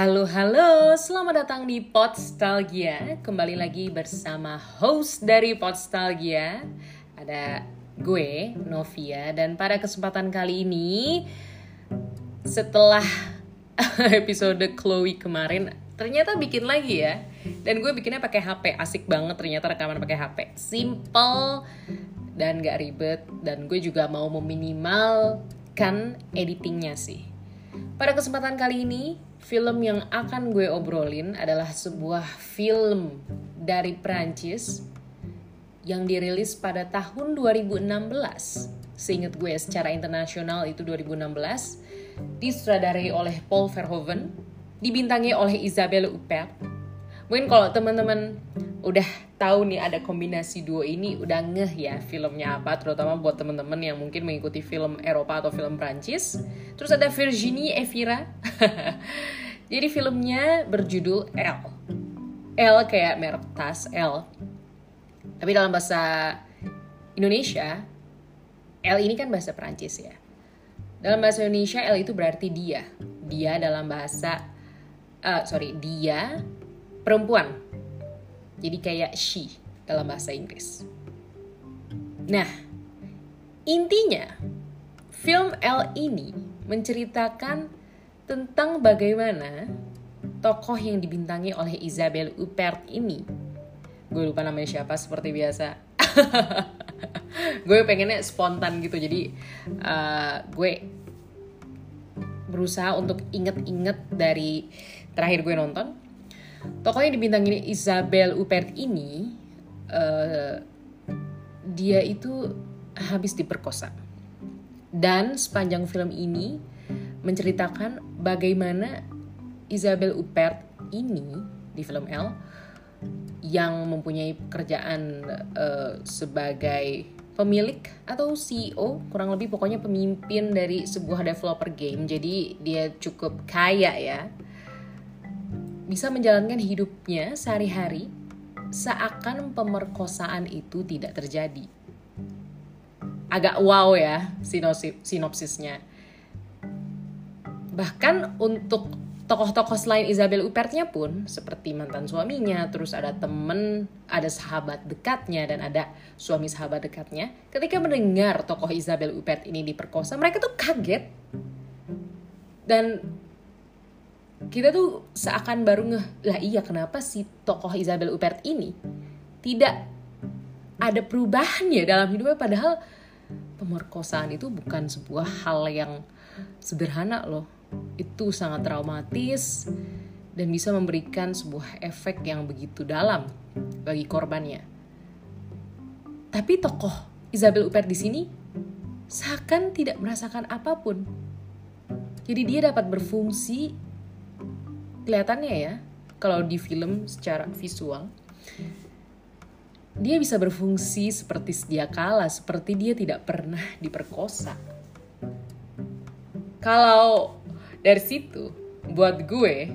Halo halo, selamat datang di Podstalgia. Kembali lagi bersama host dari Podstalgia. Ada gue, Novia Dan pada kesempatan kali ini Setelah episode Chloe kemarin Ternyata bikin lagi ya. Dan gue bikinnya pakai HP, asik banget ternyata rekaman pakai HP Simple dan gak ribet. Dan gue juga mau meminimalkan editingnya sih. Pada kesempatan kali ini, film yang akan gue obrolin adalah sebuah film dari Prancis yang dirilis pada tahun 2016. Seingat gue secara internasional itu 2016, disutradarai oleh Paul Verhoeven, dibintangi oleh Isabelle Huppert. Mungkin kalau teman-teman udah tahu nih ada kombinasi duo ini udah ngeh ya filmnya apa terutama buat temen-temen yang mungkin mengikuti film Eropa atau film Prancis terus ada Virginie Evira jadi filmnya berjudul L. L kayak merek tas L. Tapi dalam bahasa Indonesia L ini kan bahasa Prancis ya. Dalam bahasa Indonesia L itu berarti dia. Dia dalam bahasa uh, sorry dia perempuan jadi kayak she dalam bahasa Inggris. Nah, intinya film L ini menceritakan tentang bagaimana tokoh yang dibintangi oleh Isabelle Huppert ini. Gue lupa namanya siapa seperti biasa. gue pengennya spontan gitu jadi uh, gue berusaha untuk inget-inget dari terakhir gue nonton tokoh yang dibintangi Isabel Huppert ini uh, dia itu habis diperkosa. Dan sepanjang film ini menceritakan bagaimana Isabel Huppert ini di film L yang mempunyai pekerjaan uh, sebagai pemilik atau CEO kurang lebih pokoknya pemimpin dari sebuah developer game. Jadi dia cukup kaya ya bisa menjalankan hidupnya sehari-hari seakan pemerkosaan itu tidak terjadi. Agak wow ya sinopsisnya. Bahkan untuk tokoh-tokoh selain Isabel Upertnya pun seperti mantan suaminya, terus ada temen, ada sahabat dekatnya dan ada suami sahabat dekatnya. Ketika mendengar tokoh Isabel Upert ini diperkosa, mereka tuh kaget dan kita tuh seakan baru ngeh lah iya kenapa si tokoh Isabel Huppert ini tidak ada perubahannya dalam hidupnya? Padahal pemerkosaan itu bukan sebuah hal yang sederhana loh. Itu sangat traumatis dan bisa memberikan sebuah efek yang begitu dalam bagi korbannya. Tapi tokoh Isabel Huppert di sini seakan tidak merasakan apa pun. Jadi dia dapat berfungsi kelihatannya ya kalau di film secara visual dia bisa berfungsi seperti sedia kala seperti dia tidak pernah diperkosa. Kalau dari situ buat gue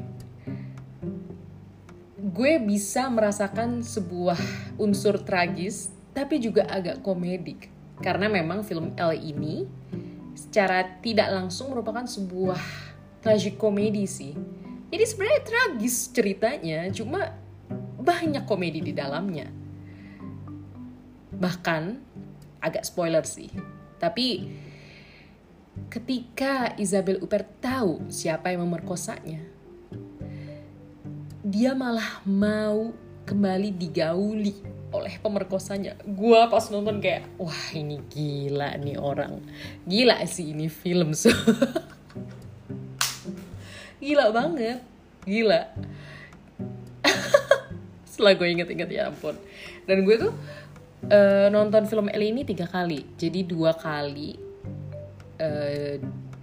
gue bisa merasakan sebuah unsur tragis tapi juga agak komedik. Karena memang film L ini secara tidak langsung merupakan sebuah tragikomedi sih jadi sebenarnya tragis ceritanya, cuma banyak komedi di dalamnya. Bahkan agak spoiler sih. Tapi ketika Isabel Huppert tahu siapa yang memerkosanya, dia malah mau kembali digauli oleh pemerkosanya. Gua pas nonton kayak, wah ini gila nih orang. Gila sih ini film. So. gila banget gila. Setelah gue inget-inget ya ampun. Dan gue tuh uh, nonton film Ellie ini tiga kali. Jadi dua kali uh,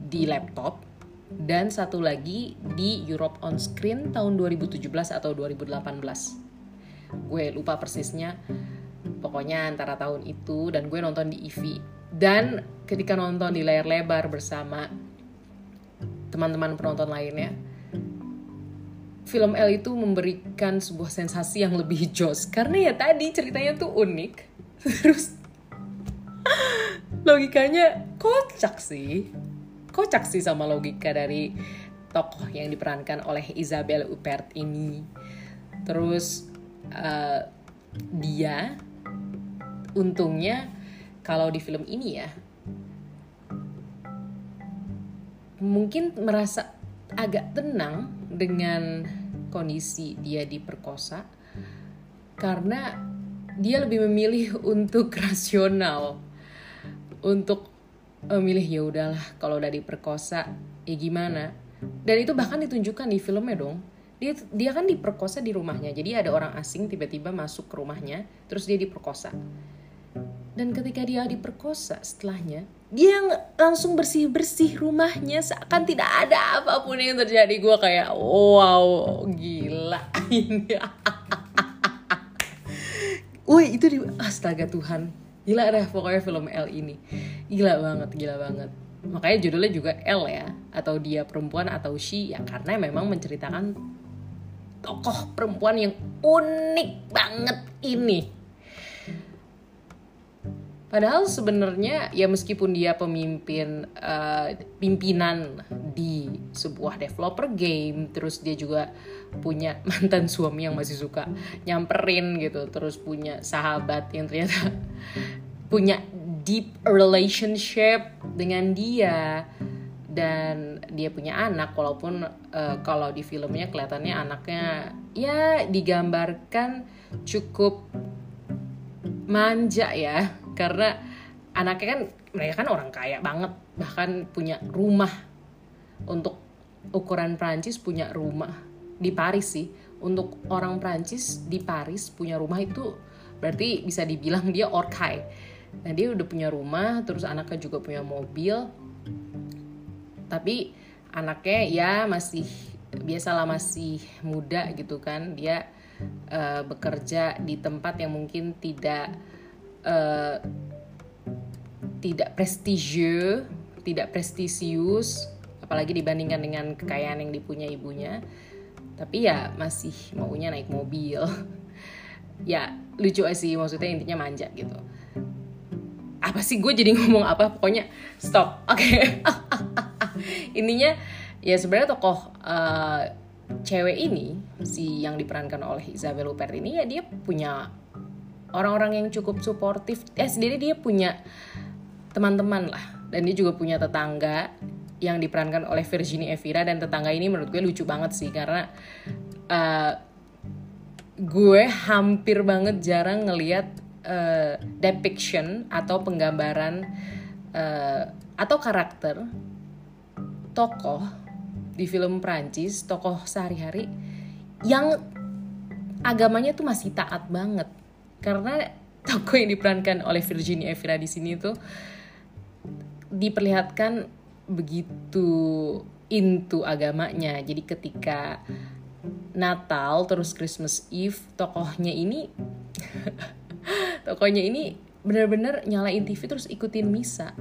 di laptop dan satu lagi di Europe on Screen tahun 2017 atau 2018 gue lupa persisnya. Pokoknya antara tahun itu dan gue nonton di EV dan ketika nonton di layar lebar bersama teman-teman penonton lainnya film L itu memberikan sebuah sensasi yang lebih jos karena ya tadi ceritanya tuh unik. Terus logikanya kocak sih. Kocak sih sama logika dari tokoh yang diperankan oleh Isabelle Huppert ini. Terus uh, dia untungnya kalau di film ini ya mungkin merasa agak tenang dengan kondisi dia diperkosa karena dia lebih memilih untuk rasional untuk memilih ya udahlah kalau udah diperkosa ya gimana? Dan itu bahkan ditunjukkan di filmnya dong. Dia dia kan diperkosa di rumahnya. Jadi ada orang asing tiba-tiba masuk ke rumahnya terus dia diperkosa dan ketika dia diperkosa setelahnya dia langsung bersih bersih rumahnya seakan tidak ada apa pun yang terjadi. Gue kayak wow gila ini. Woi itu di astaga Tuhan. Gila dah pokoknya film L ini. Gila banget gila banget. Makanya judulnya juga L ya atau dia perempuan atau she ya karena memang menceritakan tokoh perempuan yang unik banget ini padahal sebenarnya ya meskipun dia pemimpin uh, pimpinan di sebuah developer game terus dia juga punya mantan suami yang masih suka nyamperin gitu terus punya sahabat yang ternyata punya deep relationship dengan dia dan dia punya anak walaupun uh, kalau di filmnya kelihatannya anaknya ya digambarkan cukup manja ya karena anaknya kan mereka kan orang kaya banget. Bahkan punya rumah. Untuk ukuran Prancis punya rumah di Paris sih. Untuk orang Prancis di Paris punya rumah itu berarti bisa dibilang dia orkai. Nah dia udah punya rumah terus anaknya juga punya mobil. Tapi anaknya ya masih biasalah masih muda gitu kan. Dia uh, bekerja di tempat yang mungkin tidak uh, tidak prestigious tidak prestisius apalagi dibandingkan dengan kekayaan yang dipunya ibunya. Tapi ya masih maunya naik mobil. Ya lucu sih maksudnya intinya manja gitu. Apa sih gue jadi ngomong apa? Pokoknya stop. Oke. Okay. intinya ya sebenarnya tokoh uh, cewek ini si yang diperankan oleh Isabel Huppert ini ya dia punya orang-orang yang cukup suportif eh sendiri dia punya teman-teman lah. Dan dia juga punya tetangga yang diperankan oleh Virginie Evira. Dan tetangga ini menurut gue lucu banget sih karena uh, gue hampir banget jarang ngeliat uh, depiction atau penggambaran uh, atau karakter tokoh di film Prancis tokoh sehari-hari yang agamanya tuh masih taat banget karena tokoh yang diperankan oleh Virginie Evira di sini tuh diperlihatkan begitu into agamanya. Jadi ketika Natal terus Christmas Eve tokohnya ini tokohnya ini benar-benar nyalain TV terus ikutin misa.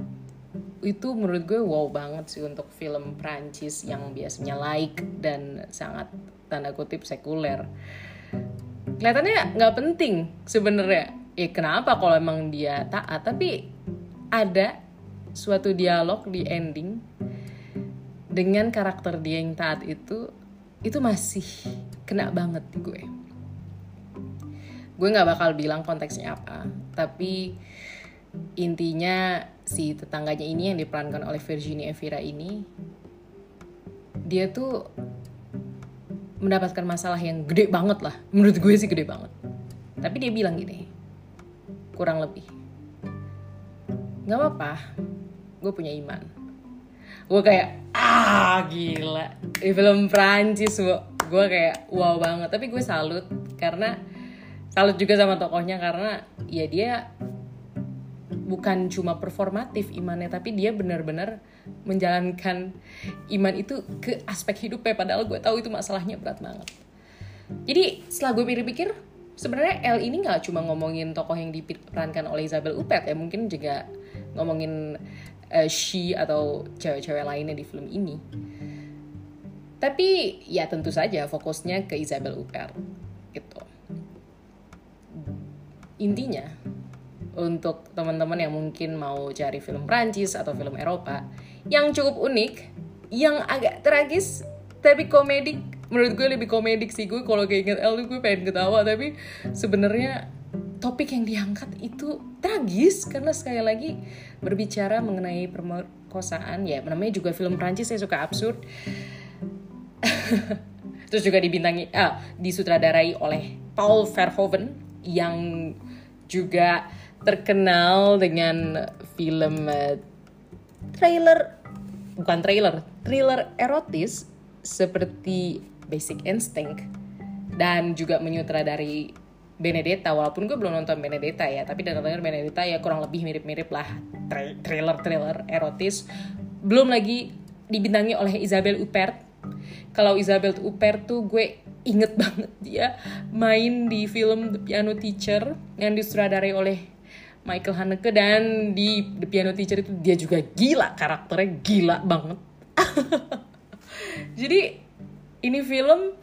Itu menurut gue wow banget sih untuk film Prancis yang biasanya like dan sangat tanda kutip sekuler. Kelihatannya nggak penting sebenarnya. Ya kenapa kalau emang dia taat, tapi ada suatu dialog di ending dengan karakter dia yang taat itu itu masih kena banget di gue gue nggak bakal bilang konteksnya apa tapi intinya si tetangganya ini yang diperankan oleh Virginia Evira ini dia tuh mendapatkan masalah yang gede banget lah. Menurut gue sih gede banget. Tapi dia bilang gini kurang lebih nggak apa-apa gue punya iman. Gue kayak ah gila. Di film Prancis gue kayak wow banget. Tapi gue salut karena salut juga sama tokohnya karena ya dia bukan cuma performatif imannya tapi dia benar-benar menjalankan iman itu ke aspek hidupnya padahal gue tahu itu masalahnya berat banget jadi setelah gue pikir-pikir sebenarnya L ini nggak cuma ngomongin tokoh yang diperankan oleh Isabel Huppert ya mungkin juga ngomongin uh, she atau cewek-cewek lainnya di film ini. Tapi ya tentu saja fokusnya ke Isabel Huppert gitu. Intinya untuk teman-teman yang mungkin mau cari film Prancis atau film Eropa yang cukup unik, yang agak tragis tapi komedik. Menurut gue lebih komedik sih. Gue kalau kayak inget L gue pengen ketawa tapi sebenarnya topik yang diangkat itu tragis karena sekali lagi berbicara mengenai perkosaan ya namanya juga film Prancis saya suka absurd. Terus juga dibintangi ah, disutradarai oleh Paul Verhoeven yang juga terkenal dengan film uh, trailer. Bukan trailer. Thriller erotis seperti Basic Instinct dan juga menyutradari Benedetta. Walaupun gue belum nonton Benedetta ya tapi dengar-dengar Benedetta ya kurang lebih mirip-mirip lah thriller-thriller erotis. Belum lagi dibintangi oleh Isabel Huppert. Kalau Isabel Huppert tuh gue inget banget dia main di film The Piano Teacher yang disutradarai oleh Michael Haneke dan di The Piano Teacher itu dia juga gila karakternya gila banget jadi ini film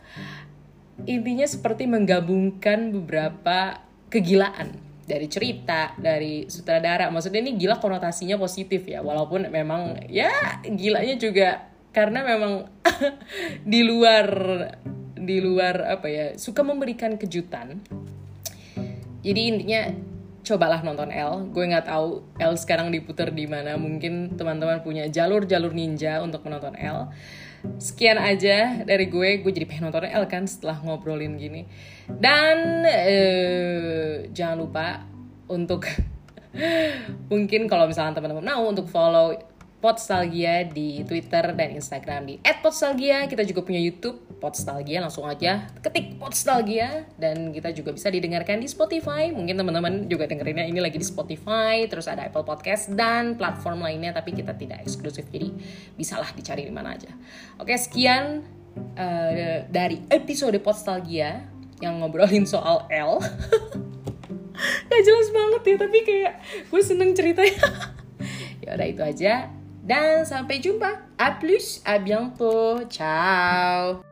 intinya seperti menggabungkan beberapa kegilaan dari cerita, dari sutradara. Maksudnya ini gila konotasinya positif ya, walaupun memang ya gilanya juga karena memang di luar di luar apa ya suka memberikan kejutan. Jadi intinya cobalah nonton L. Gue nggak tahu L sekarang diputar di mana. Mungkin teman-teman punya jalur-jalur ninja untuk menonton L sekian aja dari gue gue jadi pengen nonton L kan setelah ngobrolin gini dan uh, jangan lupa untuk mungkin kalau misalnya teman-teman mau untuk follow Podstalgia di Twitter dan Instagram di @podstalgia. Kita juga punya YouTube Podstalgia. Langsung aja ketik Podstalgia dan kita juga bisa didengarkan di Spotify. Mungkin teman-teman juga dengerinnya ini lagi di Spotify, terus ada Apple Podcast dan platform lainnya tapi kita tidak eksklusif. Jadi bisalah dicari di mana aja. Oke, sekian uh, dari episode Podstalgia yang ngobrolin soal L. Gak jelas banget ya, tapi kayak gue seneng ceritanya. ya udah itu aja dan sampai jumpa. A plus, à bientôt. Ciao.